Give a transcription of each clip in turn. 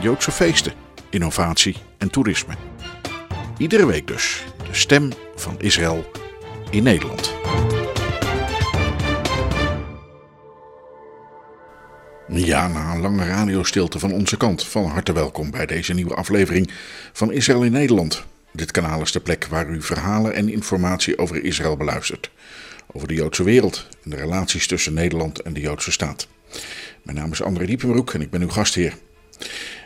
Joodse feesten, innovatie en toerisme. Iedere week dus de stem van Israël in Nederland. Ja, na een lange radiostilte van onze kant, van harte welkom bij deze nieuwe aflevering van Israël in Nederland. Dit kanaal is de plek waar u verhalen en informatie over Israël beluistert. Over de Joodse wereld en de relaties tussen Nederland en de Joodse staat. Mijn naam is André Diepenbroek en ik ben uw gastheer.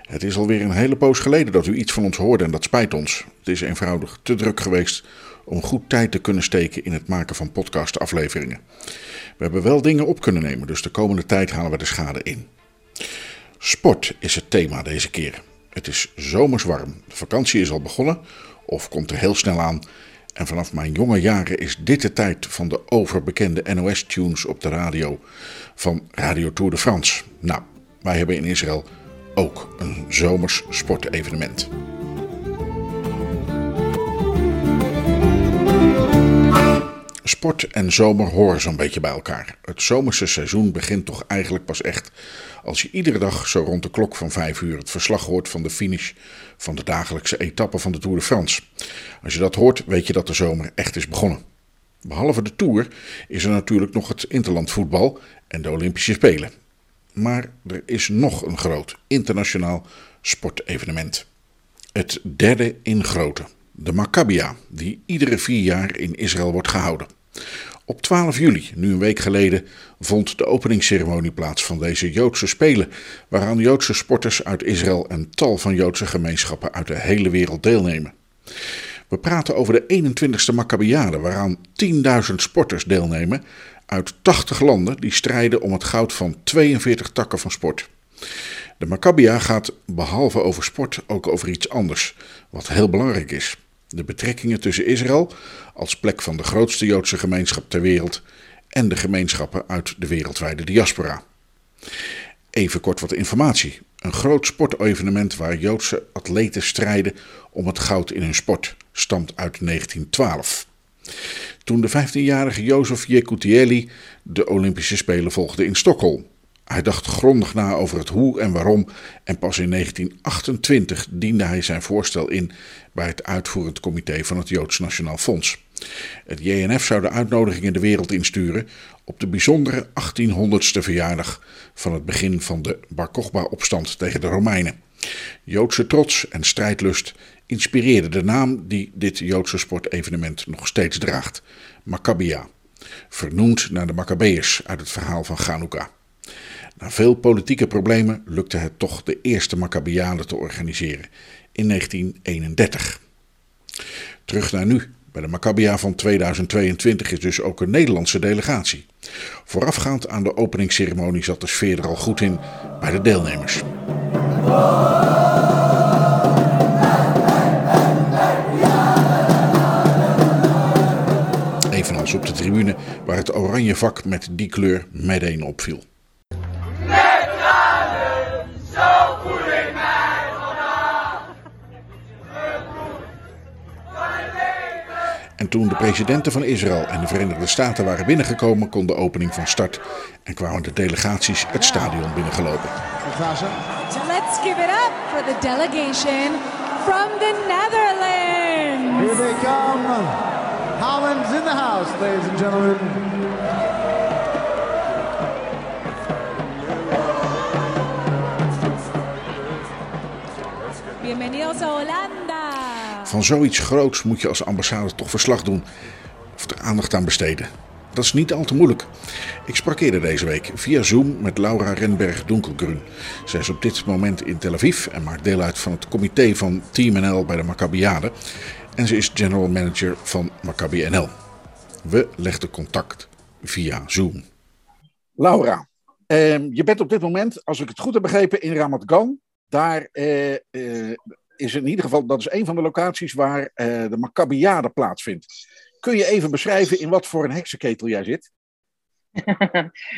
Het is alweer een hele poos geleden dat u iets van ons hoorde en dat spijt ons. Het is eenvoudig te druk geweest om goed tijd te kunnen steken in het maken van podcastafleveringen. We hebben wel dingen op kunnen nemen, dus de komende tijd halen we de schade in. Sport is het thema deze keer. Het is zomers warm, de vakantie is al begonnen of komt er heel snel aan. En vanaf mijn jonge jaren is dit de tijd van de overbekende NOS-tunes op de radio van Radio Tour de France. Nou, wij hebben in Israël ook een zomers sportevenement. Sport en zomer horen zo'n beetje bij elkaar. Het zomerse seizoen begint toch eigenlijk pas echt als je iedere dag zo rond de klok van 5 uur het verslag hoort van de finish van de dagelijkse etappe van de Tour de France. Als je dat hoort, weet je dat de zomer echt is begonnen. Behalve de Tour is er natuurlijk nog het interlandvoetbal en de Olympische Spelen. Maar er is nog een groot internationaal sportevenement. Het derde in grootte, de Maccabia, die iedere vier jaar in Israël wordt gehouden. Op 12 juli, nu een week geleden, vond de openingsceremonie plaats van deze Joodse Spelen, waaraan Joodse sporters uit Israël en tal van Joodse gemeenschappen uit de hele wereld deelnemen. We praten over de 21ste Maccabiade, waaraan 10.000 sporters deelnemen uit 80 landen die strijden om het goud van 42 takken van sport. De Maccabia gaat behalve over sport ook over iets anders, wat heel belangrijk is. De betrekkingen tussen Israël, als plek van de grootste Joodse gemeenschap ter wereld, en de gemeenschappen uit de wereldwijde diaspora. Even kort wat informatie. Een groot sportevenement waar Joodse atleten strijden om het goud in hun sport stamt uit 1912. Toen de 15-jarige Jozef Jekutieli de Olympische Spelen volgde in Stockholm. Hij dacht grondig na over het hoe en waarom en pas in 1928 diende hij zijn voorstel in bij het uitvoerend comité van het Joods Nationaal Fonds. Het JNF zou de uitnodigingen de wereld insturen op de bijzondere 1800ste verjaardag van het begin van de Bar Kochba-opstand tegen de Romeinen. Joodse trots en strijdlust inspireerden de naam die dit Joodse sportevenement nog steeds draagt: Maccabia, vernoemd naar de Maccabeërs uit het verhaal van Chanukka. Na veel politieke problemen lukte het toch de eerste Maccabiade te organiseren in 1931. Terug naar nu. Bij de Maccabia van 2022 is dus ook een Nederlandse delegatie. Voorafgaand aan de openingsceremonie zat de sfeer er al goed in bij de deelnemers. Op de tribune waar het oranje vak met die kleur meteen opviel. En toen de presidenten van Israël en de Verenigde Staten waren binnengekomen, kon de opening van start en kwamen de delegaties het stadion binnengelopen. So let's give it up for the delegation from the Netherlands. Here they come. Holland's in the house, ladies and gentlemen. Bienvenidos a Holanda. Van zoiets groots moet je als ambassade toch verslag doen of er aandacht aan besteden. Dat is niet al te moeilijk. Ik sprak eerder deze week via Zoom met Laura Renberg-Donkelgrun. Zij is op dit moment in Tel Aviv en maakt deel uit van het comité van Team NL bij de Maccabiade. En ze is general manager van Maccabi NL. We legden contact via Zoom. Laura, ehm, je bent op dit moment, als ik het goed heb begrepen, in Ramat Gan. Daar eh, eh, is in ieder geval, dat is een van de locaties waar eh, de Maccabiade plaatsvindt. Kun je even beschrijven in wat voor een heksenketel jij zit?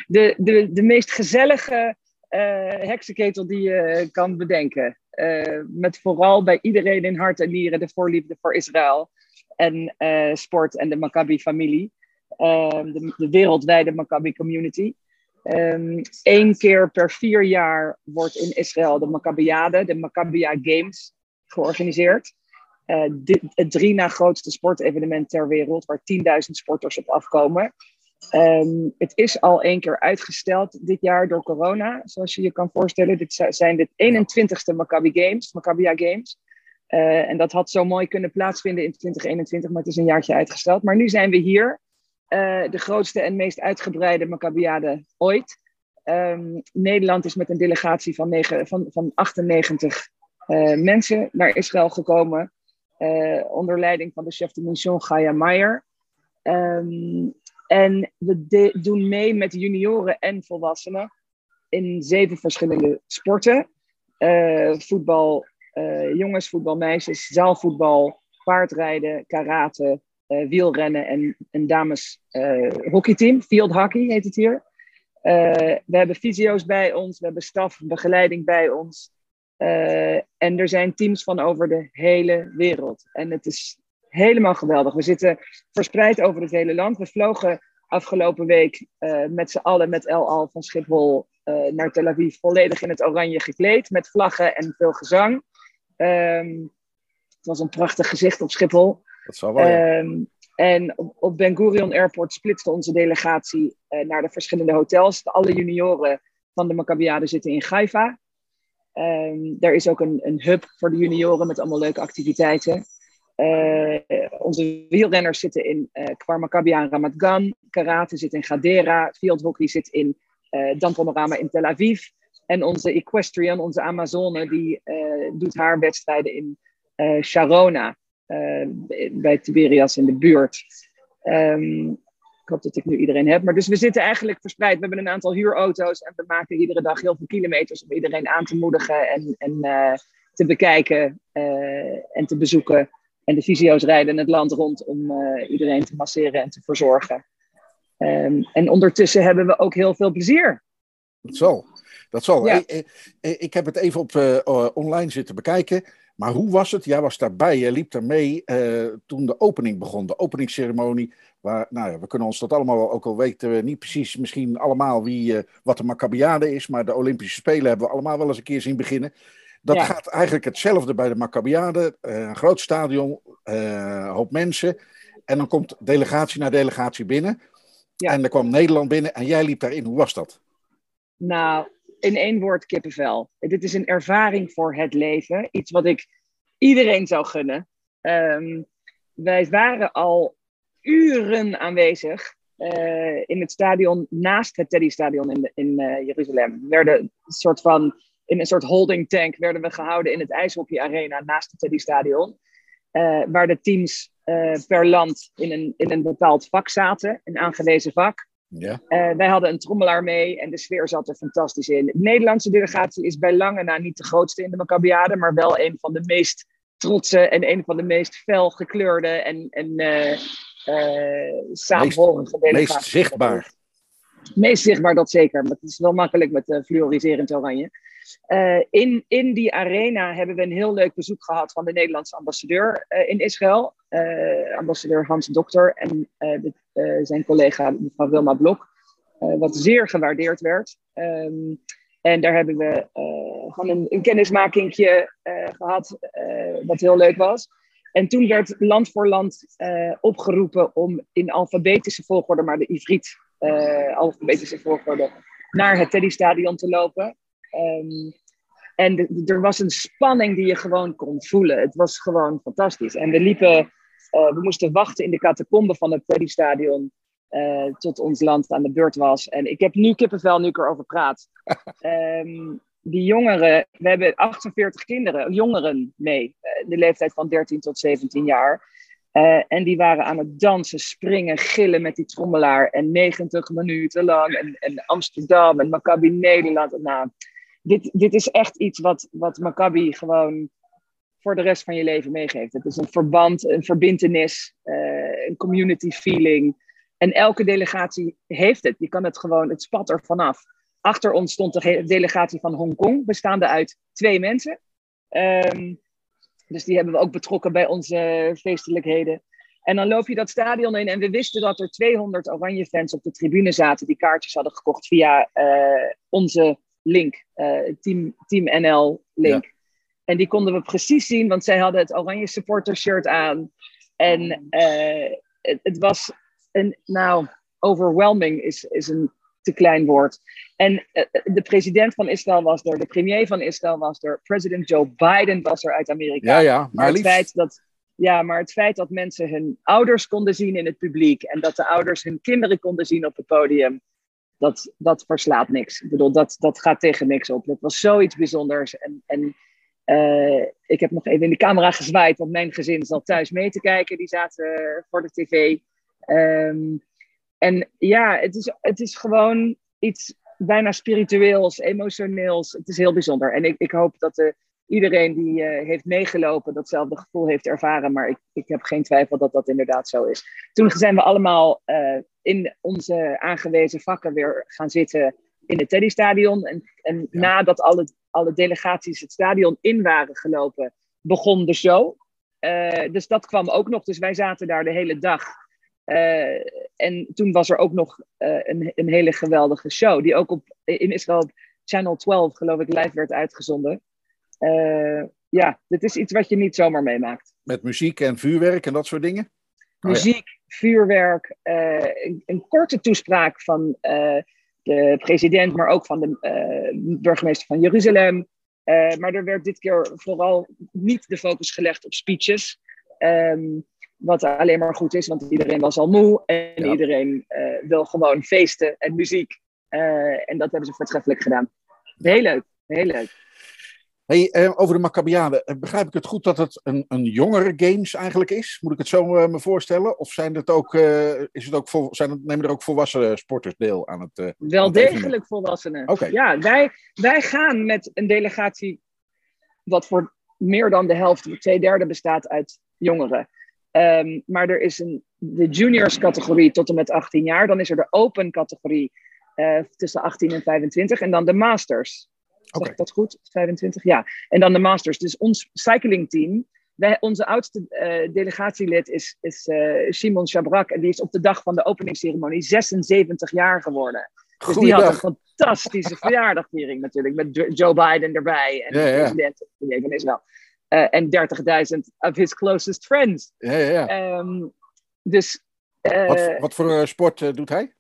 de, de, de meest gezellige eh, heksenketel die je kan bedenken. Eh, met vooral bij iedereen in hart en nieren de voorliefde voor Israël en eh, sport en de Maccabi-familie. Ehm, de, de wereldwijde Maccabi-community. Eén ehm, keer per vier jaar wordt in Israël de Maccabiade, de Maccabia Games, georganiseerd. Uh, het drie na grootste sportevenement ter wereld, waar 10.000 sporters op afkomen. Um, het is al één keer uitgesteld dit jaar door corona, zoals je je kan voorstellen. Dit zijn de 21ste Maccabi Games, Maccabia Games. Uh, en dat had zo mooi kunnen plaatsvinden in 2021, maar het is een jaartje uitgesteld. Maar nu zijn we hier, uh, de grootste en meest uitgebreide Maccabiade ooit. Um, Nederland is met een delegatie van, negen, van, van 98 uh, mensen naar Israël gekomen. onder leiding van de chef de mission Gaia Meyer. Um, en we doen mee met junioren en volwassenen in zeven verschillende sporten. Uh, voetbal, uh, jongensvoetbal, meisjes, zaalvoetbal, paardrijden, karate, uh, wielrennen en een dames hockeyteam. Field hockey heet het hier. we hebben fysio's bij ons, we hebben staf, begeleiding bij ons. en er zijn teams van over de hele wereld. En het is helemaal geweldig. We zitten verspreid over het hele land. We vlogen afgelopen week uh, met z'n allen met El Al van Schiphol uh, naar Tel Aviv, volledig in het oranje gekleed, met vlaggen en veel gezang. Um, het was een prachtig gezicht op Schiphol. Dat zal wel. Um, en op, op Ben Gurion Airport splitste onze delegatie uh, naar de verschillende hotels. Alle junioren van de Maccabiade zitten in Haifa. Um, er is ook een, een hub voor de junioren met allemaal leuke activiteiten. Uh, onze wielrenners zitten in uh, Kwar Maccabi en Ramat Gan. Karate zit in Gadera. Fieldhockey zit in uh, in Tel Aviv. En onze equestrian, onze Amazone, die doet haar wedstrijden in Sharona. bij Tiberias in de buurt. Um, ik hoop dat ik nu iedereen heb. Maar dus we zitten eigenlijk verspreid. We hebben een aantal huurauto's. En we maken iedere dag heel veel kilometers om iedereen aan te moedigen en, en te bekijken en te bezoeken. En de fysio's rijden het land rond om uh, iedereen te masseren en te verzorgen. Um, en ondertussen hebben we ook heel veel plezier. Dat zal. Dat zal. Ja. Ik, ik, heb het even op uh, online zitten bekijken. Maar hoe was het? Jij was daarbij, je liep daar mee uh, toen de opening begon, de openingsceremonie. Waar, nou ja, we kunnen ons dat allemaal, ook al weten we niet precies misschien allemaal wie, uh, wat de Maccabiade is, maar de Olympische Spelen hebben we allemaal wel eens een keer zien beginnen. Dat ja. gaat eigenlijk hetzelfde bij de Maccabiade. Uh, een groot stadion, uh, hoop mensen. En dan komt delegatie na delegatie binnen. Ja. En dan kwam Nederland binnen en jij liep daarin. Hoe was dat? Nou, in één woord kippenvel. Dit is een ervaring voor het leven. Iets wat ik iedereen zou gunnen. Um, wij waren al uren aanwezig uh, in het stadion naast het Teddy-stadion in, in uh, Jeruzalem. We werden een soort van in een soort holding tank werden we gehouden in het ijshockey arena naast het Teddy Stadion. Uh, waar de teams uh, per land in een, in een bepaald vak zaten, een aangewezen vak. Ja. Uh, wij hadden een trommelaar mee en de sfeer zat er fantastisch in. De Nederlandse delegatie is bij lange na niet de grootste in de Maccabiade, maar wel een van de meest trotse en een van de meest fel gekleurde en, en delegaties. Meest zichtbaar. Meest zichtbaar, dat zeker. Maar het is wel makkelijk met fluoriserend oranje. Uh, in, in die arena hebben we een heel leuk bezoek gehad van de Nederlandse ambassadeur uh, in Israël. Uh, ambassadeur Hans Dokter en zijn collega mevrouw Wilma Blok. wat zeer gewaardeerd werd. Um, en daar hebben we gewoon een, een kennismakingje gehad, wat heel leuk was. En toen werd land voor land opgeroepen om in alfabetische volgorde, maar de Ivriet alfabetische volgorde, naar het Teddy Stadion te lopen. Um, en de, er was een spanning die je gewoon kon voelen. Het was gewoon fantastisch. En we liepen, uh, we moesten wachten in de catacombe van het Teddy Stadion. Uh, tot ons land aan de beurt was. En ik heb nu kippenvel, nu ik erover praat. um, die jongeren, we hebben 48 kinderen, jongeren mee, uh, de leeftijd van 13 tot 17 jaar. Uh, en die waren aan het dansen, springen, gillen met die trommelaar. En 90 minuten lang. En, en Amsterdam en Maccabi Nederland. Nou, dit, dit is echt iets wat, wat Maccabi gewoon voor de rest van je leven meegeeft. Het is een verband, een verbintenis, eh, een community feeling. En elke delegatie heeft het. Je kan het gewoon, het spat er vanaf. Achter ons stond de delegatie van Hongkong, bestaande uit twee mensen. Ehm, dus die hebben we ook betrokken bij onze feestelijkheden. En dan loop je dat stadion in en we wisten dat er 200 oranje fans op de tribune zaten die kaartjes hadden gekocht via eh, onze link, eh, Team, Team NL link. En die konden we precies zien, want zij hadden het oranje supporter shirt aan. En eh, het, het was een, nou, overwhelming is, is een te klein woord. En eh, de president van Israël was er, de premier van Israël was er, president Joe Biden was er uit Amerika. Ja, ja, Maar maar het feit dat, ja, maar het feit dat mensen hun ouders konden zien in het publiek en dat de ouders hun kinderen konden zien op het podium, dat, dat verslaat niks. Ik bedoel, dat, dat gaat tegen niks op. Dat was zoiets bijzonders. En, en eh, ik heb nog even in de camera gezwaaid, want mijn gezin zat thuis mee te kijken. Die zaten eh, voor de tv. Ehm, en ja, het is, het is gewoon iets bijna spiritueels, emotioneels. Het is heel bijzonder. En ik, ik hoop dat de, iedereen die eh, heeft meegelopen datzelfde gevoel heeft ervaren. Maar ik, ik heb geen twijfel dat dat inderdaad zo is. Toen zijn we allemaal eh, in onze aangewezen vakken weer gaan zitten in het Teddy-stadion. En, en Ja. nadat alle, alle delegaties het stadion in waren gelopen, begon de show. Eh, dus dat kwam ook nog. Dus wij zaten daar de hele dag. Eh, en toen was er ook nog eh, een, een hele geweldige show, die ook op, in Israël op Channel 12, geloof ik, live werd uitgezonden. Ja, dit is iets wat je niet zomaar meemaakt. Met muziek en vuurwerk en dat soort dingen. Oh. Muziek, vuurwerk, eh, een, een korte toespraak van eh, de president, maar ook van de eh, burgemeester van Jeruzalem. Maar er werd dit keer vooral niet de focus gelegd op speeches. Ehm, wat alleen maar goed is, want iedereen was al moe en Ja. iedereen wil gewoon feesten en muziek. En dat hebben ze voortreffelijk gedaan. Heel leuk, heel leuk. Hey, eh, over de Maccabiade. Eh, Begrijp ik het goed dat het een, een jongere games eigenlijk is? Moet ik het zo eh, me voorstellen? Of zijn het ook, eh, is het ook vol, zijn het, nemen er ook volwassen sporters deel aan het... Wel degelijk volwassenen. Ja, wij, wij gaan met een delegatie wat voor meer dan de helft, twee derde bestaat uit jongeren. Ehm, maar er is een, de juniors categorie tot en met 18 jaar. Dan is er de open categorie tussen 18 en 25. En dan de masters. Ik dat goed? 25? Ja. En dan de masters. Dus ons cyclingteam. Wij, onze oudste eh, delegatielid is, is eh, Simon Chabrak. En die is op de dag van de openingsceremonie 76 jaar geworden. Dus die had een fantastische verjaardagviering natuurlijk. Met Jo- Joe Biden erbij. En Ja, ja. de president van Israël. Eh, en 30.000 of his closest friends. Ja, ja, ja. Ehm, dus Wat, wat voor sport doet hij?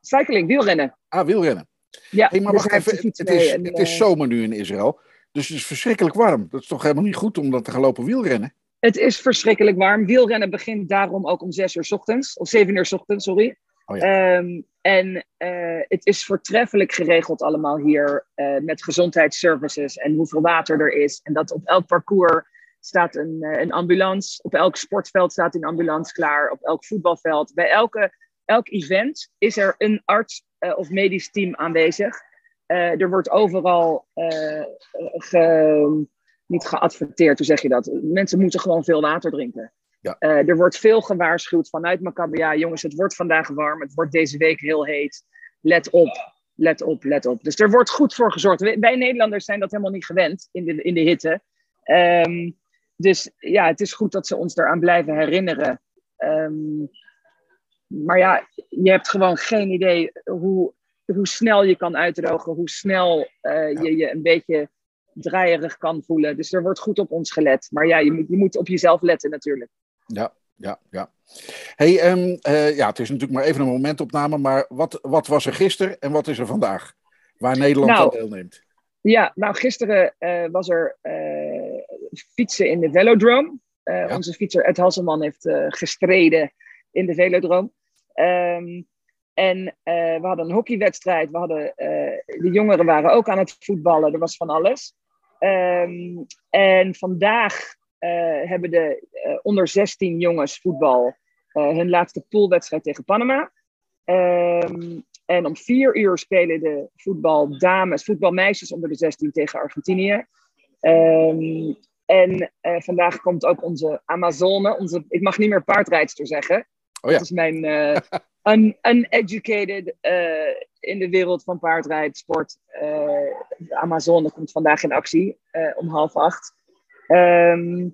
cycling, wielrennen. Ah, wielrennen. Ja, Hey, maar wacht even, het is, en, het is eh, zomer nu in Israël. Dus het is verschrikkelijk warm. Dat is toch helemaal niet goed om dan te gaan lopen wielrennen? Het is verschrikkelijk warm. Wielrennen begint daarom ook om 6 uur 's ochtends. Of 7 uur 's ochtends, sorry. Oh Ehm, en eh, het is voortreffelijk geregeld allemaal hier. eh, met gezondheidsservices en hoeveel water er is. En dat op elk parcours staat een, een ambulance. Op elk sportveld staat een ambulance klaar. Op elk voetbalveld. Bij elke, elk event is er een arts eh, of medisch team aanwezig. Eh, er wordt overal eh, ge, niet geadverteerd, hoe zeg je dat? Mensen moeten gewoon veel water drinken. Ja. Er wordt veel gewaarschuwd vanuit Maccabi. Ja, jongens, het wordt vandaag warm. Het wordt deze week heel heet. Let op, let op, let op. Dus er wordt goed voor gezorgd. Wij, wij Nederlanders zijn dat helemaal niet gewend in de, in de hitte. Ehm, dus ja, het is goed dat ze ons daaraan blijven herinneren. Ehm, maar ja, je hebt gewoon geen idee hoe, hoe snel je kan uitdrogen, hoe snel eh, je je een beetje draaierig kan voelen. Dus er wordt goed op ons gelet. Maar ja, je moet, je moet op jezelf letten natuurlijk. Ja, ja, ja. Hey, ehm, eh, ja, het is natuurlijk maar even een momentopname, maar wat, wat was er gisteren en wat is er vandaag? Waar Nederland Nou, aan deelneemt. Ja, nou gisteren eh, was er fietsen in de velodrome. Ja. Onze fietser Ed Hasselman heeft gestreden in de velodrome. Ehm, en eh, we hadden een hockeywedstrijd. We hadden, eh, de jongeren waren ook aan het voetballen. Er was van alles. Ehm, en vandaag eh, hebben de onder 16 jongens voetbal hun laatste poolwedstrijd tegen Panama. Ehm, En om vier uur spelen de voetbaldames, voetbalmeisjes onder de 16 tegen Argentinië. En vandaag komt ook onze Amazone, onze, ik mag niet meer paardrijdster zeggen. Oh. Dat is mijn eh, un, uneducated eh, in de wereld van paardrijdsport. Eh, de Amazone komt vandaag in actie eh, om half acht. Ehm,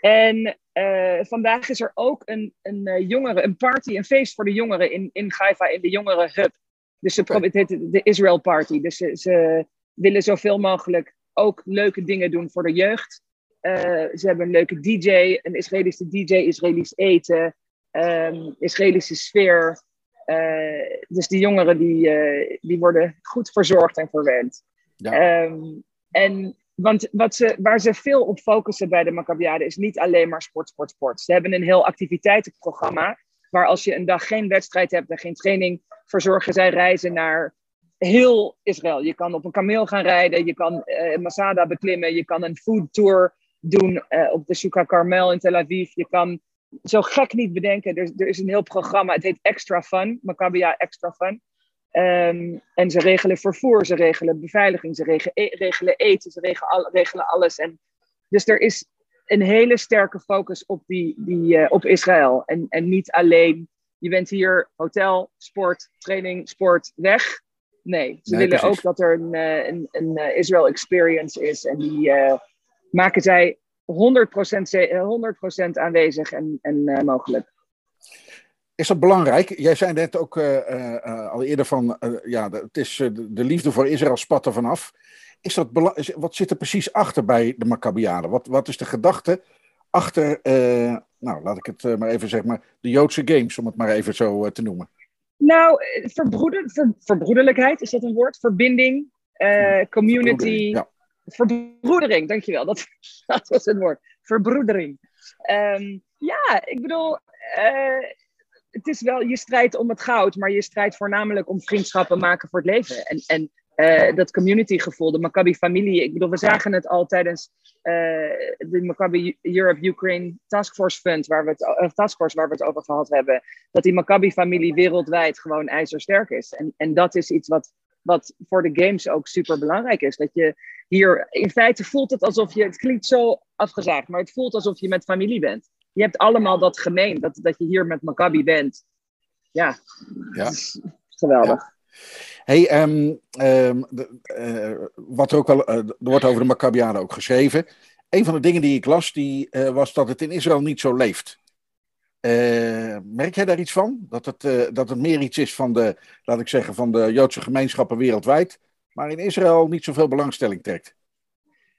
en eh, vandaag is er ook een, een eh, jongeren, een party, een feest voor de jongeren in, in Haifa, in de jongeren hub. Dus ze, het heet de Israel Party. Dus ze, willen zoveel mogelijk ook leuke dingen doen voor de jeugd. Eh, ze hebben een leuke DJ, een Israëlische DJ, Israëlisch eten, ehm, Israëlische sfeer. Eh, dus die jongeren die, eh, die worden goed verzorgd en verwend. Ja. Ehm, en want wat ze, waar ze veel op focussen bij de Maccabiade is niet alleen maar sport, sport, sport. Ze hebben een heel activiteitenprogramma. Waar als je een dag geen wedstrijd hebt en geen training, verzorgen zij reizen naar heel Israël. Je kan op een kameel gaan rijden, je kan eh, Masada beklimmen, je kan een food tour doen op de Sukkah Carmel in Tel Aviv. Je kan zo gek niet bedenken. Er, er is een heel programma, het heet Extra Fun, Maccabia Extra Fun. Ehm, en ze regelen vervoer, ze regelen beveiliging, ze regelen, e- regelen eten, ze regelen, al- regelen alles. En dus er is een hele sterke focus op, die, die, eh, op Israël. En, en niet alleen, je bent hier hotel, sport, training, sport, weg. Nee, ze Nee, willen precies. ook dat er een, eh, een, een eh, Israel experience is. En die maken zij 100%, ze- eh, 100% aanwezig en, en eh, mogelijk. Is dat belangrijk? Jij zei net ook eh, al eerder van, ja, de- het is, de, de liefde voor Israël spat er vanaf. Is dat wat zit er precies achter bij de Maccabiade? Wat, wat is de gedachte achter, nou laat ik het maar even zeggen, maar de Joodse Games, om het maar even zo te noemen? Nou, verbroeder, ver- verbroederlijkheid, is dat een woord? Verbinding, community, Ja. Verbroedering, dankjewel. Dat, dat was het woord. Verbroedering. Ehm, ja, ik bedoel, eh, het is wel, je strijdt om het goud, maar je strijdt voornamelijk om vriendschappen maken voor het leven. En, en eh, dat communitygevoel, de Maccabi-familie. Ik bedoel, we zagen het al tijdens eh, de Maccabi Europe-Ukraine Taskforce Fund, waar we het, taskforce waar we het over gehad hebben dat die Maccabi-familie wereldwijd gewoon ijzersterk is. En, en dat is iets wat, wat voor de games ook super belangrijk is. Dat je hier, in feite voelt het alsof je, het klinkt zo afgezaagd, maar het voelt alsof je met familie bent. Je hebt allemaal dat gemeen, dat, dat je hier met Maccabi bent. Ja, Ja. geweldig. Hey, ehm, ehm, de- eh, wat er ook wel, eh, er wordt over de Maccabiade ook geschreven. Een van de dingen die ik las, die, eh, was dat het in Israël niet zo leeft. Merk jij daar iets van? Dat het, dat het meer iets is van de, laat ik zeggen, van de Joodse gemeenschappen wereldwijd, maar in Israël niet zoveel belangstelling trekt.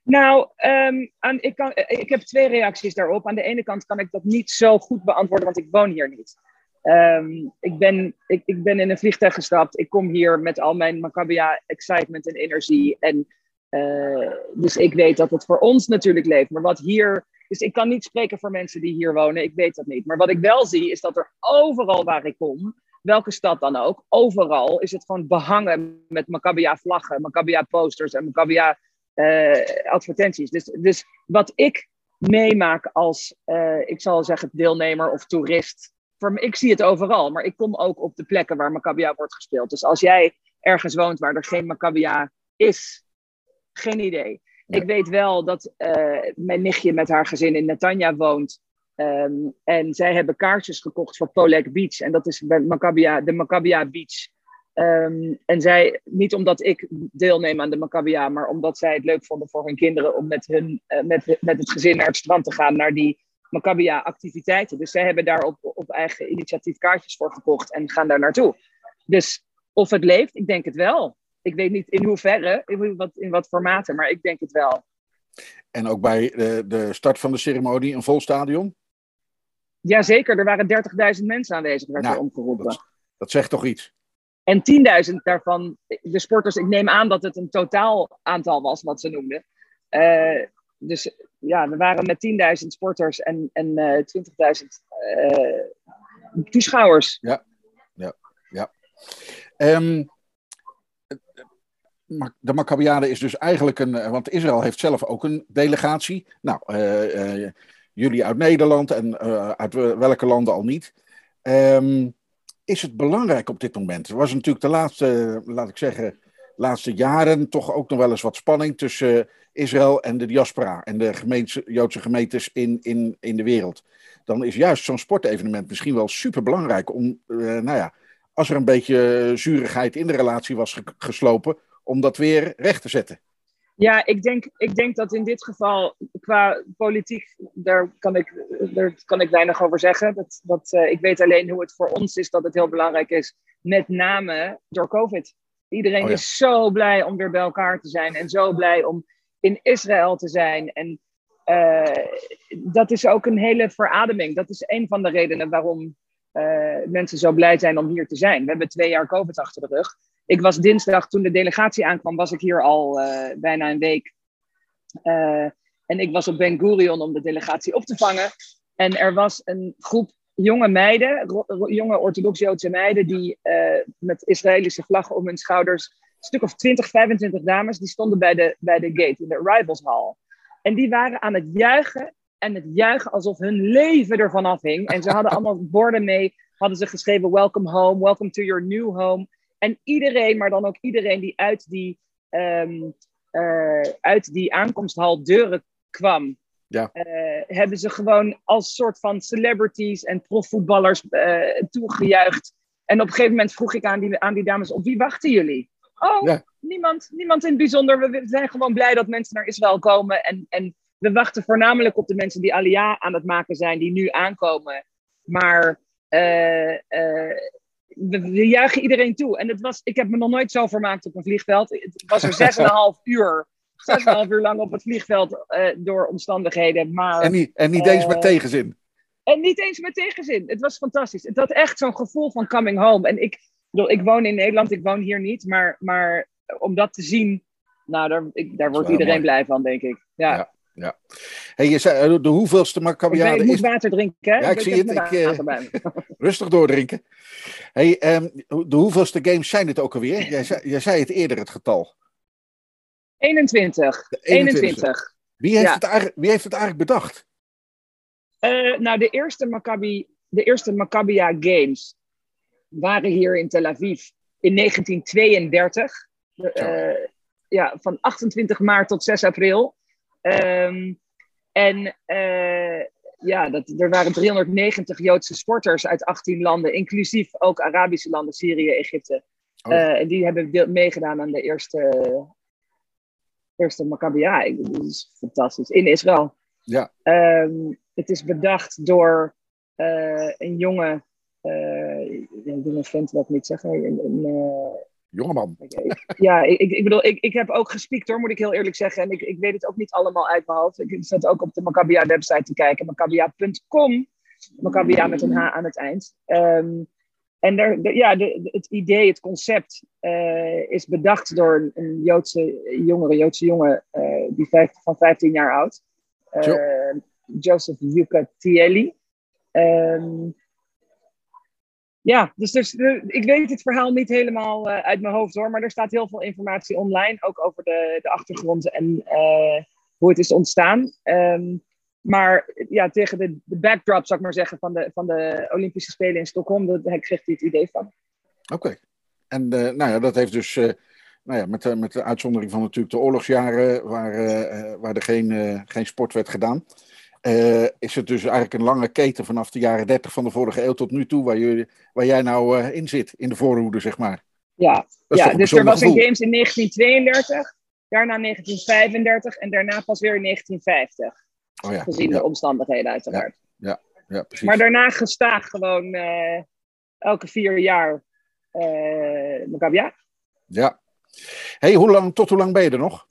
Nou, ehm, ik, ik heb twee reacties daarop. Aan de ene kant kan ik dat niet zo goed beantwoorden, want ik woon hier niet. Ehm, ik, ben, ik, ik ben in een vliegtuig gestapt. Ik kom hier met al mijn Maccabia excitement en energie. En, eh, dus ik weet dat het voor ons natuurlijk leeft. Maar wat hier. Dus ik kan niet spreken voor mensen die hier wonen. Ik weet dat niet. Maar wat ik wel zie, is dat er overal waar ik kom, welke stad dan ook, overal is het gewoon behangen met Maccabia vlaggen, Maccabia posters en Maccabia eh, advertenties. Dus, dus wat ik meemaak als, eh, ik zal zeggen, deelnemer of toerist. Voor, ik zie het overal, maar ik kom ook op de plekken waar Maccabia wordt gespeeld. Dus als jij ergens woont waar er geen Maccabia is, geen idee. Ik weet wel dat eh, mijn nichtje met haar gezin in Netanya woont. Ehm, en zij hebben kaartjes gekocht voor Polek Beach. En dat is de Maccabia Beach. Ehm, en zij, niet omdat ik deelneem aan de Maccabia, maar omdat zij het leuk vonden voor hun kinderen om met, hun, eh, met, met het gezin naar het strand te gaan, naar die Maccabia activiteiten. Dus zij hebben daar op, op eigen initiatief kaartjes voor gekocht en gaan daar naartoe. Dus of het leeft, ik denk het wel. Ik weet niet in hoeverre, in wat, in wat formaten, maar ik denk het wel. En ook bij de, de start van de ceremonie een vol stadion. Jazeker, er waren 30.000 mensen aanwezig, werd Nou, er omgeroepen. Dat, dat zegt toch iets? En 10.000 daarvan, de sporters, ik neem aan dat het een totaal aantal was wat ze noemden. Eh, dus ja, we waren met 10.000 sporters en, en eh 20.000 eh, toeschouwers. Ehm, Ma- de Maccabiade is dus eigenlijk een. Want Israël heeft zelf ook een delegatie. Nou, jullie uit Nederland en eh, uit welke landen al niet. Ehm, is het belangrijk op dit moment? Er was natuurlijk de laatste, laat ik zeggen, laatste jaren toch ook nog wel eens wat spanning tussen Israël en de diaspora en de Joodse gemeentes in, in, in de wereld. Dan is juist zo'n sportevenement misschien wel super belangrijk om, eh, nou ja, als er een beetje zurigheid in de relatie was ge- geslopen, om dat weer recht te zetten. Ja, ik denk, ik denk dat in dit geval qua politiek, daar kan ik, daar kan ik weinig over zeggen. Dat, dat, eh, ik weet alleen hoe het voor ons is dat het heel belangrijk is, met name door COVID. Iedereen Oh ja. is zo blij om weer bij elkaar te zijn en zo blij om in Israël te zijn. En eh, dat is ook een hele verademing. Dat is een van de redenen waarom eh, mensen zo blij zijn om hier te zijn. We hebben twee jaar COVID achter de rug. Ik was dinsdag, toen de delegatie aankwam, was ik hier al eh, bijna een week. Eh, en ik was op Ben Gurion om de delegatie op te vangen. En er was een groep jonge meiden, jonge orthodox-Joodse meiden, die eh, met Israëlische vlaggen om hun schouders, een stuk of 20, 25 dames, die stonden bij de, bij de gate, in de arrivals hall. En die waren aan het juichen en het juichen alsof hun leven ervan afhing. En ze hadden allemaal borden mee, hadden ze geschreven, welcome home, welcome to your new home. En iedereen, maar dan ook iedereen die uit die, eh, uit die aankomsthal deuren kwam, Ja. eh, hebben ze gewoon als soort van celebrities en profvoetballers eh, toegejuicht. En op een gegeven moment vroeg ik aan die, aan die dames, op wie wachten jullie? Oh, Ja. niemand, niemand in het bijzonder. We- zijn gewoon blij dat mensen naar Israël komen. En, en we wachten voornamelijk op de mensen die Aliyah aan het maken zijn, die nu aankomen. Maar eh, we, we juichen iedereen toe. En het was, ik heb me nog nooit zo vermaakt op een vliegveld. Het was er zes en een half uur. Zes en een half uur lang op het vliegveld eh, door omstandigheden. Maar, En niet, en niet eens met Eh, tegenzin. en niet eens met tegenzin. Het was fantastisch. Het had echt zo'n gevoel van coming home. En ik, bedoel, ik woon in Nederland, ik woon hier niet. Maar, maar om dat te zien, nou, daar, ik, daar wordt iedereen mooi. blij van, denk ik. Ja. Ja. Hey, je zei, eh, de hoeveelste Maccabiade ik moet is... water drinken, hè? Ja, ik zie het. Ik, eh. Rustig doordrinken. Hey, ehm, de hoeveelste games zijn het ook alweer? Jij zei, jij zei het eerder, het getal. 21. De 21. Wie heeft, Ja. het, eigenlijk, wie heeft het eigenlijk bedacht? Eh, nou, de eerste, Maccabi, de eerste Maccabia Games waren hier in Tel Aviv in 1932. De, eh, ja, van 28 maart tot 6 april. Ehm, en eh, ja, dat, er waren 390 Joodse sporters uit 18 landen, inclusief ook Arabische landen, Syrië, Egypte. Oh. Eh, en die hebben deel- meegedaan aan de eerste, eerste Maccabia. Dat is fantastisch. In Israël. Ja. Ehm, het is bedacht door eh, een jonge, ik wil een vent wat niet zeggen, een, een, eh, Jongeman. ja, ik, ik bedoel, ik, ik heb ook gespiekt hoor, moet ik heel eerlijk zeggen. En ik, ik weet het ook niet allemaal uit mijn hoofd. Ik zat ook op de Maccabia website te kijken, maccabia.com. Maccabia met een H aan het eind. Ehm, en daar, de- ja, de, het idee, het concept eh, is bedacht door een, een Joodse jongere, Joodse jongen eh, die vijf, van 15 jaar oud. Jo. Joseph Yucatielli. Ehm ja, dus, dus ik weet het verhaal niet helemaal eh, uit mijn hoofd hoor, maar er staat heel veel informatie online, ook over de, de achtergrond en eh, hoe het is ontstaan. Ehm, maar ja, tegen de, de backdrop, zou ik maar zeggen, van de, van de Olympische Spelen in Stockholm, daar kreeg hij het idee van. Oké. En eh, nou ja, dat heeft dus, nou ja, met, met de uitzondering van natuurlijk de oorlogsjaren, waar, waar er geen, geen sport werd gedaan, eh, is het dus eigenlijk een lange keten vanaf de jaren 30 van de vorige eeuw tot nu toe, waar, jullie, waar jij nou eh, in zit, in de voorhoede, zeg maar. Ja, ja dus er was een. Games in 1932, daarna 1935 en daarna pas weer in 1950. Oh ja, Gezien de ja, omstandigheden uiteraard. ja precies. Maar daarna gestaag gewoon eh, elke vier jaar eh Maccabia. Ja. hey, hoe lang, tot hoe lang ben je er nog?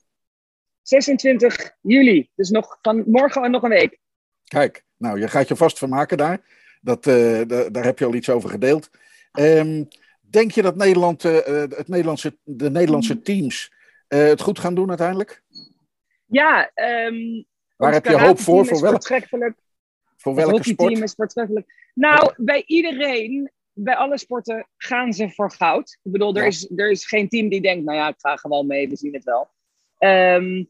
26 juli, dus nog van morgen en nog een week. Kijk, nou, je gaat je vast vermaken daar. Dat, eh, da- daar heb je al iets over gedeeld. Ehm, denk je dat Nederland, eh, eh, het Nederlandse, de Nederlandse teams het goed gaan doen uiteindelijk? Ja, ehm Waar heb je hoop voor? Voor, is welk, voortreffelijk. voor welke sport? is voortreffelijk. Nou, bij iedereen, bij alle sporten gaan ze voor goud. Ik bedoel, er, Ja. is, er is geen team die denkt, nou ja, ik ga gewoon mee, we zien het wel. Ehm,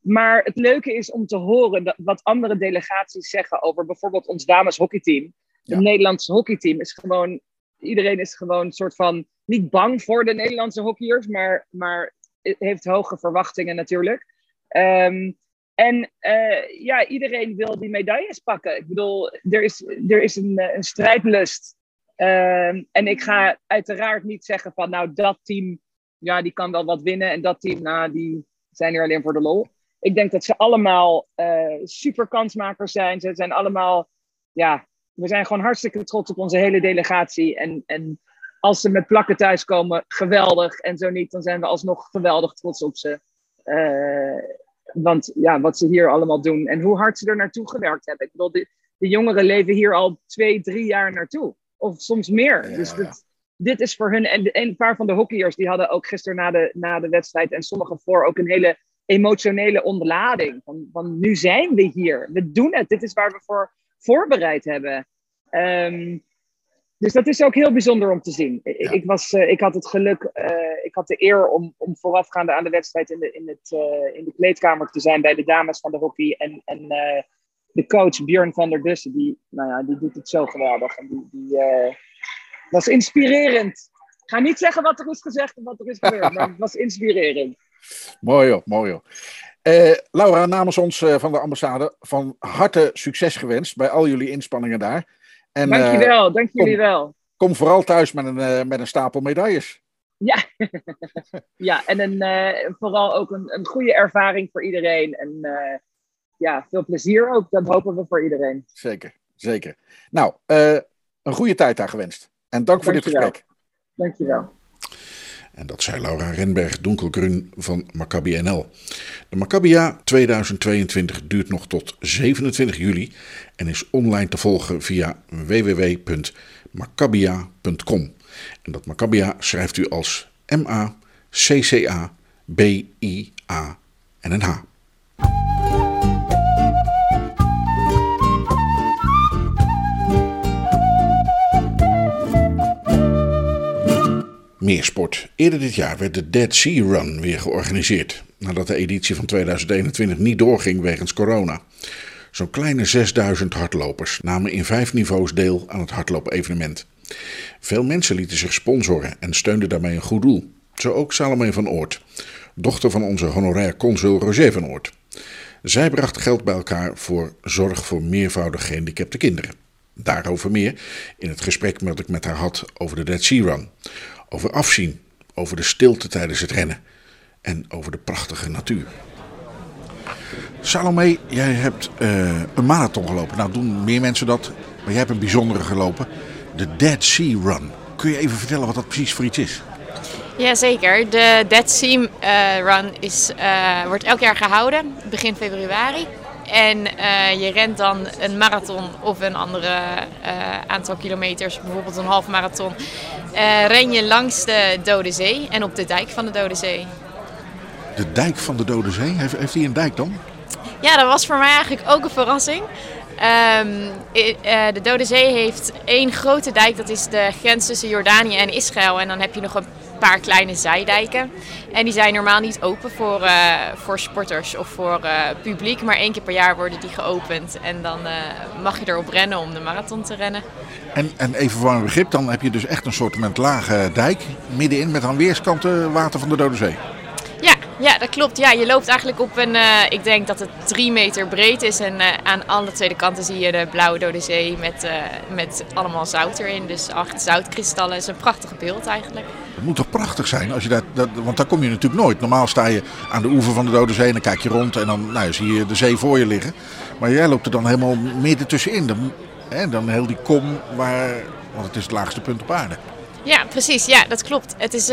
maar het leuke is om te horen dat, wat andere delegaties zeggen over bijvoorbeeld ons dameshockeyteam. Ja. Het Nederlandse hockeyteam is gewoon iedereen is gewoon een soort van niet bang voor de Nederlandse hockeyers, maar, maar heeft hoge verwachtingen natuurlijk. Ehm, en eh, ja, iedereen wil die medailles pakken. Ik bedoel, er is, er is een, een strijdlust. Ehm, en ik ga uiteraard niet zeggen van, nou, dat team, ja, die kan wel wat winnen. En dat team, nou, die zijn er alleen voor de lol. Ik denk dat ze allemaal uh, super kansmakers zijn. Ze zijn allemaal, ja, we zijn gewoon hartstikke trots op onze hele delegatie. En, en als ze met plakken thuiskomen, geweldig. En zo niet, dan zijn we alsnog geweldig trots op ze. Uh, want ja, wat ze hier allemaal doen en hoe hard ze er naartoe gewerkt hebben. Ik bedoel, de, de jongeren leven hier al twee, drie jaar naartoe. Of soms meer. Ja, dus ja. Dit, is voor hun. En een paar van de hockeyers die hadden ook gisteren na de, na de wedstrijd en sommigen voor ook een hele emotionele ontlading. Van, van nu zijn we hier. We doen het. Dit is waar we voor voorbereid hebben. Ehm, dus dat is ook heel bijzonder om te zien. Ja. Ik, was, eh, ik had het geluk, eh, ik had de eer om, om voorafgaande aan de wedstrijd in de, in, het, eh, in de kleedkamer te zijn bij de dames van de hockey. En, en de coach Björn van der Dussen, die, nou ja, die doet het zo geweldig. En die, die was inspirerend. Ik ga niet zeggen wat er is gezegd en wat er is gebeurd, maar het was inspirerend. Mooi joh, mooi joh. Eh, Laura, namens ons eh, van de ambassade van harte succes gewenst bij al jullie inspanningen daar. En eh, Dankjewel, dank jullie wel. kom vooral thuis met een, met een stapel medailles. Ja, ja en een, vooral ook een, een goede ervaring voor iedereen. En ja, veel plezier ook. Dat hopen we voor iedereen. Zeker, zeker. Nou, een goede tijd daar gewenst. En dank voor dit gesprek. Dankjewel. En dat zei Laura Renberg Donkelgrun van Maccabi NL. De Maccabia 2022 duurt nog tot 27 juli en is online te volgen via www.maccabia.com. En dat Maccabia schrijft u als M-A-C-C-A-B-I-A en een H. Meer sport. Eerder dit jaar werd de Dead Sea Run weer georganiseerd. Nadat de editie van 2021 niet doorging wegens corona. Zo'n kleine 6000 hardlopers namen in vijf niveaus deel aan het hardloopevenement. Veel mensen lieten zich sponsoren en steunden daarmee een goed doel. Zo ook Salome van Oort, dochter van onze honorair consul Roger van Oort. Zij bracht geld bij elkaar voor zorg voor meervoudig gehandicapte kinderen. Daarover meer in het gesprek dat ik met haar had over de Dead Sea Run. Over afzien, over de stilte tijdens het rennen en over de prachtige natuur. Salome, jij hebt eh, een marathon gelopen. Nou doen meer mensen dat, maar jij hebt een bijzondere gelopen. De Dead Sea Run. Kun je even vertellen wat dat precies voor iets is? Jazeker, de Dead Sea eh, Run is, eh, wordt elk jaar gehouden, begin februari. En eh, je rent dan een marathon of een andere eh, aantal kilometers, bijvoorbeeld een half marathon. eh, ren je langs de Dode Zee en op de dijk van de Dode Zee. De dijk van de Dode Zee. Heeft, heeft hij een dijk dan? Ja, dat was voor mij eigenlijk ook een verrassing. Ehm, eh, de Dode Zee heeft één grote dijk, dat is de grens tussen Jordanië en Israël. En dan heb je nog een paar kleine zijdijken. En die zijn normaal niet open voor, eh, voor sporters of voor eh, publiek. Maar één keer per jaar worden die geopend. En dan mag je erop rennen om de marathon te rennen. En, en even voor een begrip, dan heb je dus echt een soort lage dijk middenin met aan weerskanten water van de Dode Zee. Ja, dat klopt. Ja, je loopt eigenlijk op een, eh, ik denk dat het drie meter breed is. En eh, aan alle tweede kanten zie je de blauwe Dode Zee met, eh, met allemaal zout erin. Dus acht zoutkristallen. Het is een prachtig beeld eigenlijk. Het moet toch prachtig zijn als je dat, dat, want daar kom je natuurlijk nooit. Normaal sta je aan de oever van de Dode Zee en dan kijk je rond en dan nou, zie je de zee voor je liggen. Maar jij loopt er dan helemaal midden tussenin. Dan, hè, dan heel die kom waar, want het is het laagste punt op aarde. Ja, precies. Ja, dat klopt. Het is,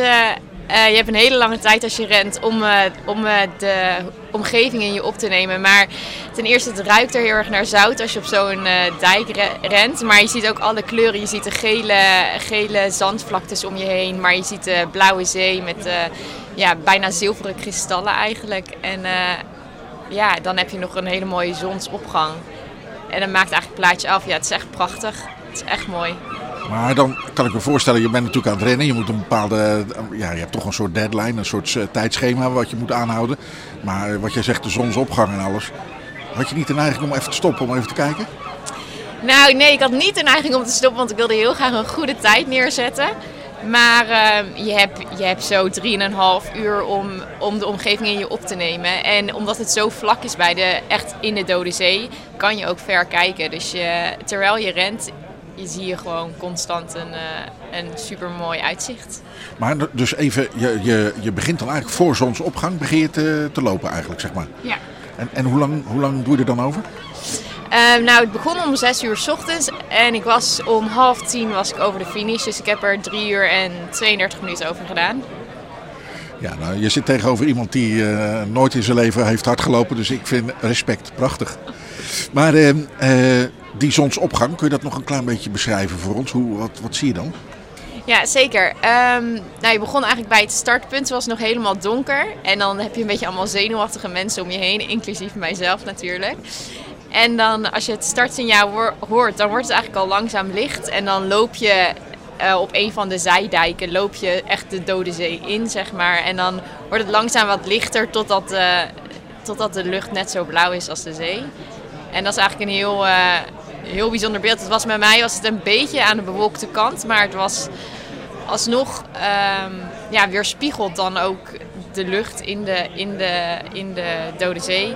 eh, je hebt een hele lange tijd als je rent om, eh, om eh, de omgeving in je op te nemen. Maar ten eerste, het ruikt er heel erg naar zout als je op zo'n dijk re- rent. Maar je ziet ook alle kleuren. Je ziet de gele, gele zandvlaktes om je heen. Maar je ziet de blauwe zee met ja, bijna zilveren kristallen eigenlijk. En ja, dan heb je nog een hele mooie zonsopgang. En dat maakt eigenlijk het plaatje af. Ja, het is echt prachtig. Het is echt mooi. Maar dan kan ik me voorstellen, je bent natuurlijk aan het rennen. Je moet een bepaalde, ja, je hebt toch een soort deadline, een soort eh, tijdschema wat je moet aanhouden. Maar wat jij zegt, de zonsopgang en alles. Had je niet de neiging om even te stoppen, om even te kijken? Nou, nee, ik had niet de neiging om te stoppen, want ik wilde heel graag een goede tijd neerzetten. Maar ehm, je, hebt, je hebt zo 3,5 uur om, om de omgeving in je op te nemen. En omdat het zo vlak is bij de, echt in de Dode Zee, kan je ook ver kijken. Dus je, terwijl je rent, je zie je gewoon constant een, eh, een super mooi uitzicht. Maar dus even, je, je, je begint dan eigenlijk voor zonsopgang begin je te, te lopen eigenlijk, zeg maar. Ja. En, en hoe, lang, hoe lang doe je er dan over? Ehm, nou, het begon om 6 uur s ochtends en ik was om half tien was ik over de finish. Dus ik heb er 3 uur en 32 minuten over gedaan. Ja, nou, je zit tegenover iemand die eh, nooit in zijn leven heeft hardgelopen. Dus ik vind respect prachtig. Maar eh, die zonsopgang, kun je dat nog een klein beetje beschrijven voor ons? Hoe, wat, wat zie je dan? Ja, zeker. Ehm, nou, je begon eigenlijk bij het startpunt. Het was nog helemaal donker. En dan heb je een beetje allemaal zenuwachtige mensen om je heen. Inclusief mijzelf natuurlijk. En dan als je het startsignaal hoor- hoort, dan wordt het eigenlijk al langzaam licht. En dan loop je eh, op een van de zijdijken, loop je echt de Dode Zee in, zeg maar. En dan wordt het langzaam wat lichter totdat, eh, totdat de lucht net zo blauw is als de zee. En dat is eigenlijk een heel, eh, heel bijzonder beeld. Het was bij mij was het een beetje aan de bewolkte kant, maar het was alsnog ehm ja, weerspiegelt dan ook de lucht in de, in de, in de Dode Zee.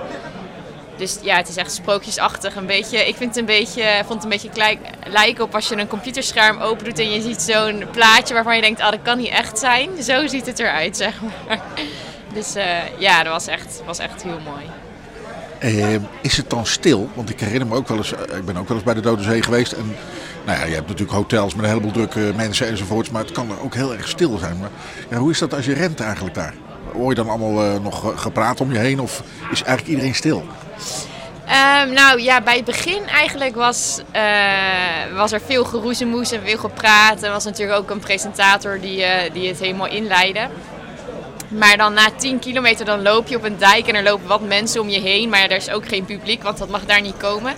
Dus ja, het is echt sprookjesachtig. Een beetje, ik vind het een beetje, vond het een beetje gelijk, op als je een computerscherm open doet en je ziet zo'n plaatje waarvan je denkt, ah, dat kan niet echt zijn. Zo ziet het eruit, zeg maar. Dus eh, ja, dat was echt, was echt heel mooi. Eh, is het dan stil? Want ik herinner me ook wel eens, eh, ik ben ook wel eens bij de Dode Zee geweest. En nou ja, je hebt natuurlijk hotels met een heleboel drukke mensen enzovoorts. Maar het kan ook heel erg stil zijn. Maar hoe is dat als je rent eigenlijk daar? Hoor je dan allemaal eh, nog ge- gepraat om je heen of is eigenlijk iedereen stil? Ehm, nou ja, bij het begin eigenlijk was, was er veel geroezemoes en veel gepraat. Er was natuurlijk ook een presentator die, die het helemaal inleidde. Maar dan na 10 kilometer dan loop je op een dijk en er lopen wat mensen om je heen. Maar er is ook geen publiek, want dat mag daar niet komen.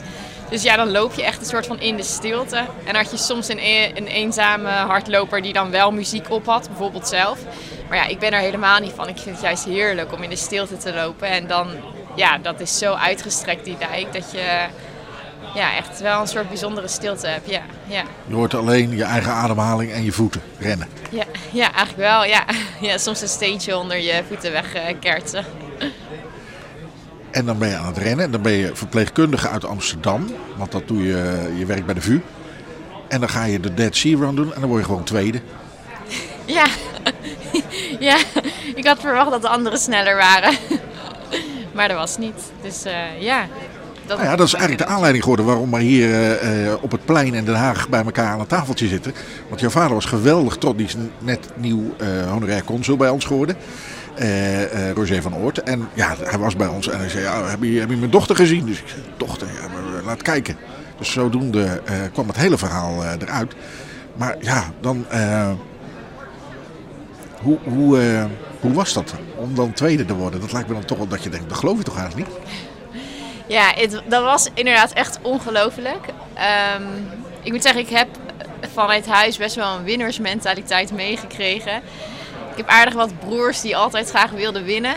Dus ja, dan loop je echt een soort van in de stilte. En had je soms een, e- een eenzame hardloper die dan wel muziek op had, bijvoorbeeld zelf. Maar ja, ik ben er helemaal niet van. Ik vind het juist heerlijk om in de stilte te lopen. En dan, ja, dat is zo uitgestrekt die dijk, dat je ja, echt wel een soort bijzondere stilte hebt. Ja, ja. Je hoort alleen je eigen ademhaling en je voeten rennen. Ja, ja, eigenlijk wel. Ja. Ja, soms een steentje onder je voeten wegkertsen. En dan ben je aan het rennen. En dan ben je verpleegkundige uit Amsterdam. Want dat doe je, je werkt bij de VU. En dan ga je de Dead Sea Run doen en dan word je gewoon tweede. Ja. ja, ik had verwacht dat de anderen sneller waren. maar dat was niet. Dus eh, ja. Nou ja, dat is eigenlijk de aanleiding geworden waarom we hier eh, eh, op het plein in Den Haag bij elkaar aan een tafeltje zitten. Want jouw vader was geweldig trots, die is net nieuw eh honorair consul bij ons geworden. eh, Roger van Oort. En ja, hij was bij ons en hij zei, ja, heb je, heb je mijn dochter gezien? Dus ik zei, dochter, ja, maar, laat kijken. Dus zodoende kwam het hele verhaal eruit. Maar ja, dan... hoe, hoe, hoe was dat om dan tweede te worden? Dat lijkt me dan toch wel dat je denkt, dat geloof je toch eigenlijk niet? Ja, het, dat was inderdaad echt ongelooflijk. Ehm, ik moet zeggen, ik heb vanuit huis best wel een winnersmentaliteit meegekregen. Ik heb aardig wat broers die altijd graag wilden winnen.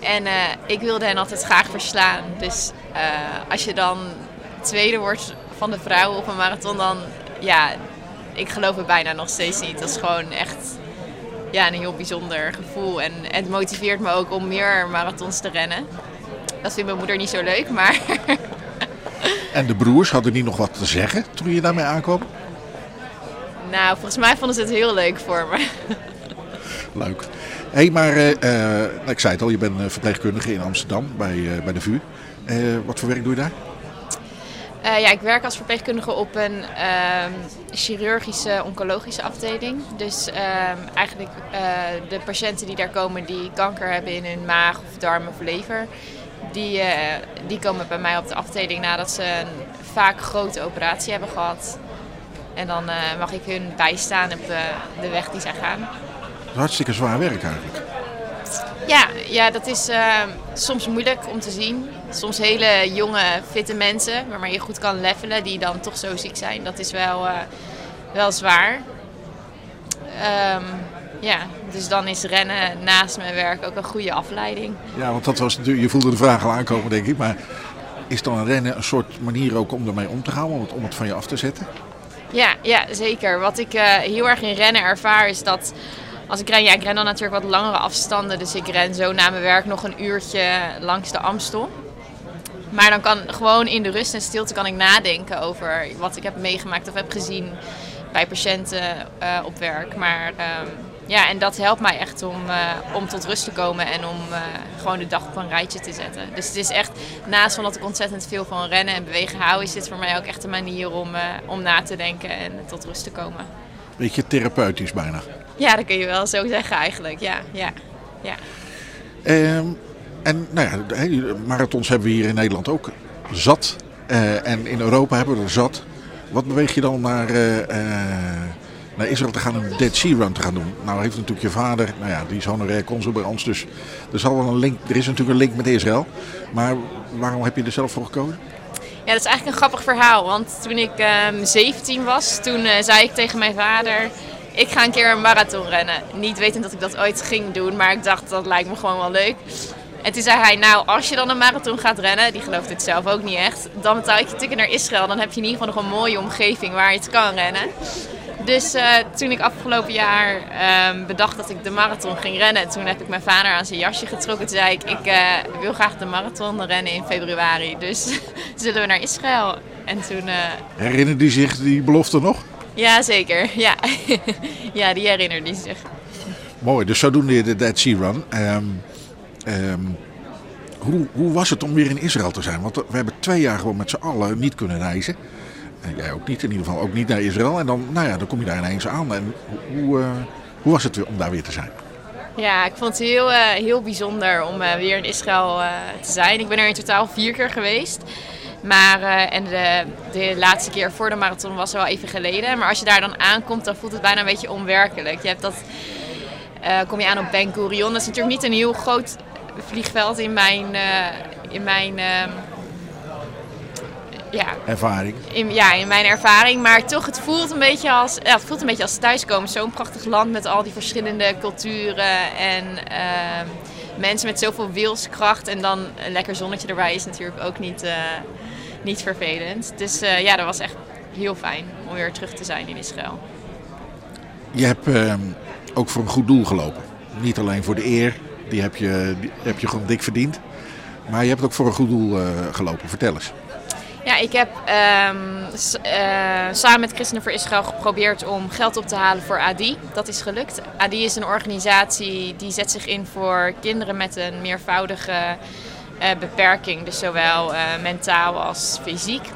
En eh, ik wilde hen altijd graag verslaan. Dus eh, als je dan tweede wordt van de vrouwen op een marathon, dan ja, ik geloof het bijna nog steeds niet. Dat is gewoon echt ja, een heel bijzonder gevoel. En het motiveert me ook om meer marathons te rennen. Dat vindt mijn moeder niet zo leuk, maar En de broers hadden die nog wat te zeggen toen je daarmee aankwam? nou, volgens mij vonden ze het heel leuk voor me. Leuk. Hé, hey, maar eh, eh, nou, ik zei het al, je bent eh, verpleegkundige in Amsterdam bij, bij de VU. Wat voor werk doe je daar? Ja, ik werk als verpleegkundige op een ehm, chirurgische oncologische afdeling. Dus ehm, eigenlijk de patiënten die daar komen die kanker hebben in hun maag of darm of lever, die, eh, die komen bij mij op de afdeling nadat ze een vaak grote operatie hebben gehad. En dan eh, mag ik hun bijstaan op de weg die zij gaan. Hartstikke zwaar werk eigenlijk. Ja, ja dat is eh, soms moeilijk om te zien. Soms hele jonge, fitte mensen waarmee je goed kan levelen, die dan toch zo ziek zijn. Dat is wel, wel zwaar. Ehm, ja, dus dan is rennen naast mijn werk ook een goede afleiding. Ja, want dat was natuurlijk, je voelde de vraag al aankomen denk ik. Maar Is dan rennen een soort manier ook om ermee om te gaan, om het, om het van je af te zetten? Ja, ja, zeker. Wat ik eh, heel erg in rennen ervaar is dat als ik ren, ja, ik ren dan natuurlijk wat langere afstanden. Dus ik ren zo na mijn werk nog een uurtje langs de Amstel. Maar dan kan gewoon in de rust en stilte kan ik nadenken over wat ik heb meegemaakt of heb gezien bij patiënten eh, op werk. Maar ehm, ja, en dat helpt mij echt om, eh, om tot rust te komen en om eh, gewoon de dag op een rijtje te zetten. Dus het is echt, naast van dat ik ontzettend veel van rennen en bewegen hou, is dit voor mij ook echt een manier om, eh, om na te denken en tot rust te komen. Beetje therapeutisch bijna. Ja, dat kun je wel zo zeggen eigenlijk. Ja, ja, ja. Ehm, en nou ja, marathons hebben we hier in Nederland ook zat. En in Europa hebben we er zat. Wat beweeg je dan naar, naar Israël te gaan een Dead Sea Run te gaan doen? Nou heeft natuurlijk je vader, nou ja, die is honorair consul bij. Dus er, zal wel een link, er is natuurlijk een link met Israël. Maar waarom heb je er zelf voor gekozen? Ja, dat is eigenlijk een grappig verhaal. Want toen ik ehm 17 was, toen eh, zei ik tegen mijn vader... Ik ga een keer een marathon rennen. Niet wetend dat ik dat ooit ging doen, maar ik dacht dat lijkt me gewoon wel leuk. En toen zei hij, nou als je dan een marathon gaat rennen, die gelooft het zelf ook niet echt, dan betaal ik je ticket naar Israël. Dan heb je in ieder geval nog een mooie omgeving waar je het kan rennen. Dus eh, toen ik afgelopen jaar ehm, bedacht dat ik de marathon ging rennen, toen heb ik mijn vader aan zijn jasje getrokken. Toen zei ik, ik eh, wil graag de marathon rennen in februari. Dus zullen we naar Israël? En toen, eh, Herinnert u zich die belofte nog? ja zeker, ja. ja, die herinnerde hij zich. Mooi, dus zodoende de Dead Sea Run. Ehm, ehm, hoe, hoe was het om weer in Israël te zijn? Want we hebben twee jaar gewoon met z'n allen niet kunnen reizen. En jij ook niet, in ieder geval ook niet naar Israël. En dan, nou ja, dan kom je daar ineens aan. En hoe, eh, hoe was het om daar weer te zijn? Ja, ik vond het heel, eh, heel bijzonder om eh, weer in Israël te zijn. Ik ben er in totaal vier keer geweest. Maar, en de, de laatste keer voor de marathon was wel even geleden. Maar als je daar dan aankomt, dan voelt het bijna een beetje onwerkelijk. Je hebt dat, kom je aan op Ben Gurion. Dat is natuurlijk niet een heel groot vliegveld in mijn, in mijn ehm, ja, Ervaring. in, ja, in mijn ervaring. Maar toch, het voelt een beetje als, ja, het voelt een beetje als thuiskomen. Zo'n prachtig land met al die verschillende culturen en ehm, mensen met zoveel wilskracht. En dan een lekker zonnetje erbij is natuurlijk ook niet, eh, niet vervelend. Dus eh, ja, dat was echt heel fijn om weer terug te zijn in Israël. Je hebt ehm, ook voor een goed doel gelopen. Niet alleen voor de eer, die heb je, die heb je gewoon dik verdiend. Maar je hebt ook voor een goed doel eh, gelopen. Vertel eens. Ja, ik heb ehm, eh, samen met Christenen voor Israël geprobeerd om geld op te halen voor ADI. Dat is gelukt. ADI is een organisatie die zet zich in voor kinderen met een meervoudige eh, beperking. Dus zowel eh, mentaal als fysiek.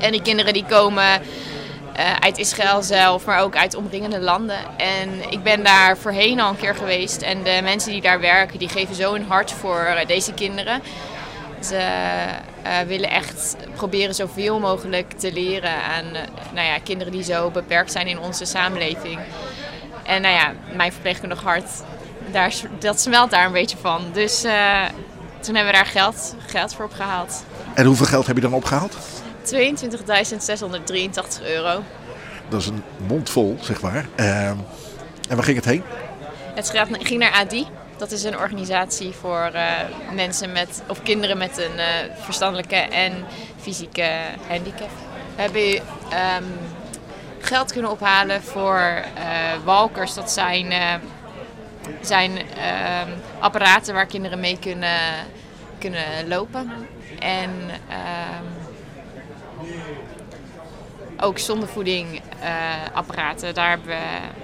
En die kinderen die komen uit Israël zelf, maar ook uit omringende landen. En ik ben daar voorheen al een keer geweest. En de mensen die daar werken, die geven zo hart voor deze kinderen. Ze eh, willen echt proberen zoveel mogelijk te leren aan eh, nou ja, kinderen die zo beperkt zijn in onze samenleving. En nou ja, mijn verpleegkundig hart, daar, dat smelt daar een beetje van. Dus eh, toen hebben we daar geld, geld voor opgehaald. En hoeveel geld heb je dan opgehaald? 22.683 euro. Dat is een mond vol, zeg maar. Ehm, en waar ging het heen? Het ging naar ADI. Dat is een organisatie voor eh, mensen met, of kinderen met een eh, verstandelijke en fysieke handicap. We hebben ehm, geld kunnen ophalen voor eh, walkers. Dat zijn, zijn ehm, apparaten waar kinderen mee kunnen, kunnen lopen. En ehm, ook zonder voeding eh, apparaten. Daar hebben we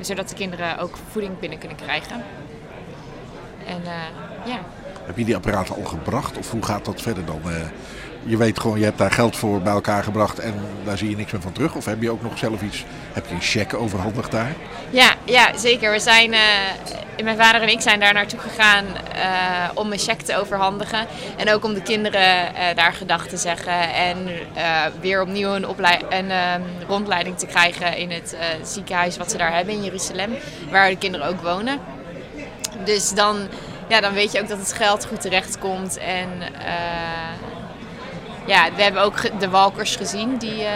zodat de kinderen ook voeding binnen kunnen krijgen. En eh, ja, Heb je die apparaten al gebracht? Of hoe gaat dat verder dan? Je weet gewoon, je hebt daar geld voor bij elkaar gebracht en daar zie je niks meer van terug. Of heb je ook nog zelf iets, heb je een cheque overhandigd daar? ja, ja zeker. We zijn, eh, mijn vader en ik zijn daar naartoe gegaan eh, om een cheque te overhandigen. En ook om de kinderen eh, daar gedag te zeggen. En weer opnieuw een, een ehm, rondleiding te krijgen in het ziekenhuis wat ze daar hebben in Jeruzalem. Waar de kinderen ook wonen. Dus dan, ja, dan weet je ook dat het geld goed terecht komt. En ja, we hebben ook de walkers gezien die, eh,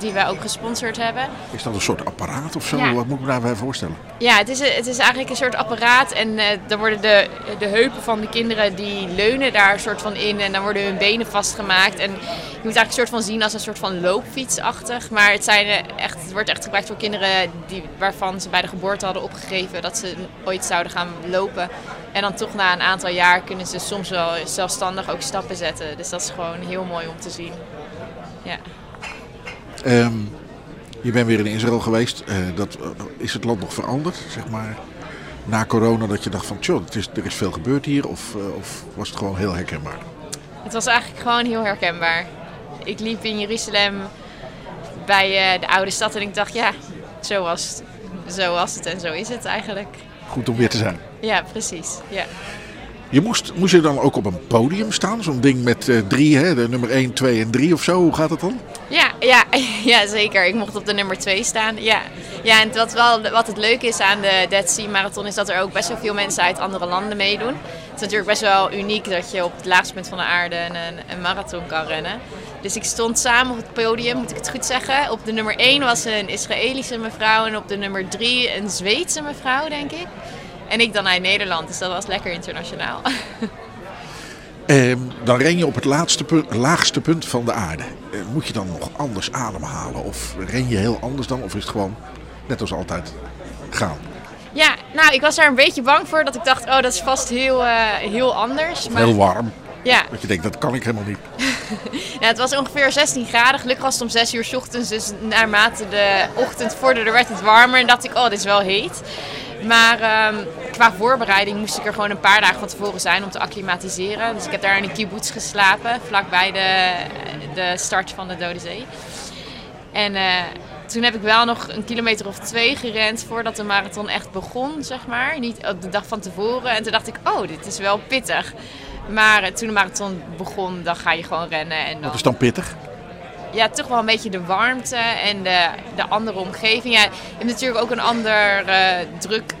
die wij ook gesponsord hebben. Is dat een soort apparaat of zo? Ja. Wat moet ik me daarbij voorstellen? Ja, het is, het is eigenlijk een soort apparaat en eh dan worden de, de heupen van de kinderen die leunen daar een soort van in en dan worden hun benen vastgemaakt. En je moet eigenlijk een soort van zien als een soort van loopfietsachtig. Maar het, zijn eh, echt, het wordt echt gebruikt voor kinderen die, waarvan ze bij de geboorte hadden opgegeven dat ze ooit zouden gaan lopen. En dan toch na een aantal jaar kunnen ze soms wel zelfstandig ook stappen zetten. Dus dat is gewoon heel mooi om te zien. Ja. Ehm, je bent weer in Israël geweest. Eh, dat, eh, is het land nog veranderd, zeg maar? Na corona dat je dacht van, tjoh, het is, er is veel gebeurd hier. Of, eh, of was het gewoon heel herkenbaar? Het was eigenlijk gewoon heel herkenbaar. Ik liep in Jeruzalem bij de oude stad en ik dacht, ja, zo was, het. zo was het en zo is het eigenlijk. Goed om weer te zijn. Ja, precies. Ja. Je moest, moest je dan ook op een podium staan? Zo'n ding met drie, hè? de nummer 1, 2 en 3 of zo. Hoe gaat het dan? Ja, ja, ja, zeker. Ik mocht op de nummer 2 staan. Ja, ja en wat, wel, wat het leuke is aan de Dead Sea Marathon is dat er ook best wel veel mensen uit andere landen meedoen. Het is natuurlijk best wel uniek dat je op het laagste punt van de aarde een, een marathon kan rennen. Dus ik stond samen op het podium, moet ik het goed zeggen. Op de nummer 1 was een Israëlische mevrouw en op de nummer 3 een Zweedse mevrouw, denk ik. En ik dan uit Nederland, dus dat was lekker internationaal. Ehm, dan ren je op het laatste punt, laagste punt van de aarde. Eh, moet je dan nog anders ademhalen? Of ren je heel anders dan? Of is het gewoon net als altijd gaan? Ja, nou, ik was daar een beetje bang voor dat ik dacht, oh, dat is vast heel, eh, heel anders. Maar, Heel warm. Ja, Dat je denkt, dat kan ik helemaal niet. Ja, het was ongeveer 16 graden. Gelukkig was het om 6 uur 's ochtends. Dus naarmate de ochtend vorderde werd het warmer. En dacht ik, oh, dit is wel heet. Maar ehm, qua voorbereiding moest ik er gewoon een paar dagen van tevoren zijn om te acclimatiseren. Dus ik heb daar in een kibbutz geslapen, vlakbij de, de start van de Dode Zee. En eh, toen heb ik wel nog een kilometer of twee gerend voordat de marathon echt begon, zeg maar. Niet op de dag van tevoren. En toen dacht ik, oh, dit is wel pittig. Maar eh, toen de marathon begon, dan ga je gewoon rennen. En dan Wat is dan pittig? Ja, toch wel een beetje de warmte en de, de andere omgeving. Ja, je hebt natuurlijk ook een ander eh, druk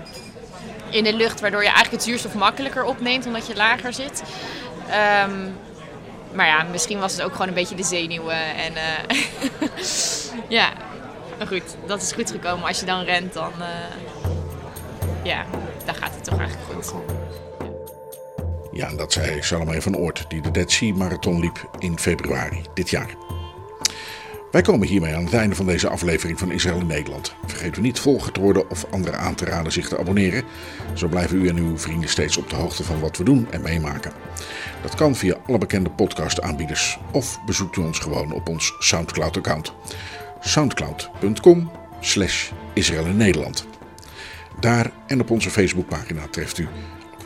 in de lucht, waardoor je eigenlijk het zuurstof makkelijker opneemt omdat je lager zit. Ehm, maar ja, misschien was het ook gewoon een beetje de zenuwen. En eh, ja, maar goed, dat is goed gekomen. Als je dan rent, dan, eh, ja, dan gaat het toch eigenlijk goed. Ja, dat zei Salome van Oort, die de Dead Sea Marathon liep in februari dit jaar. Wij komen hiermee aan het einde van deze aflevering van Israël in Nederland. Vergeet u niet volger te worden of anderen aan te raden zich te abonneren. Zo blijven u en uw vrienden steeds op de hoogte van wat we doen en meemaken. Dat kan via alle bekende podcastaanbieders of bezoekt u ons gewoon op ons Soundcloud-account. soundcloud.com slash Israël in Nederland. Daar en op onze Facebookpagina treft u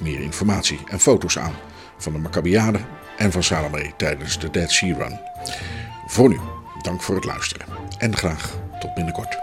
meer informatie en foto's aan van de Maccabiade en van Salome tijdens de Dead Sea Run. Voor nu, dank voor het luisteren en graag tot binnenkort.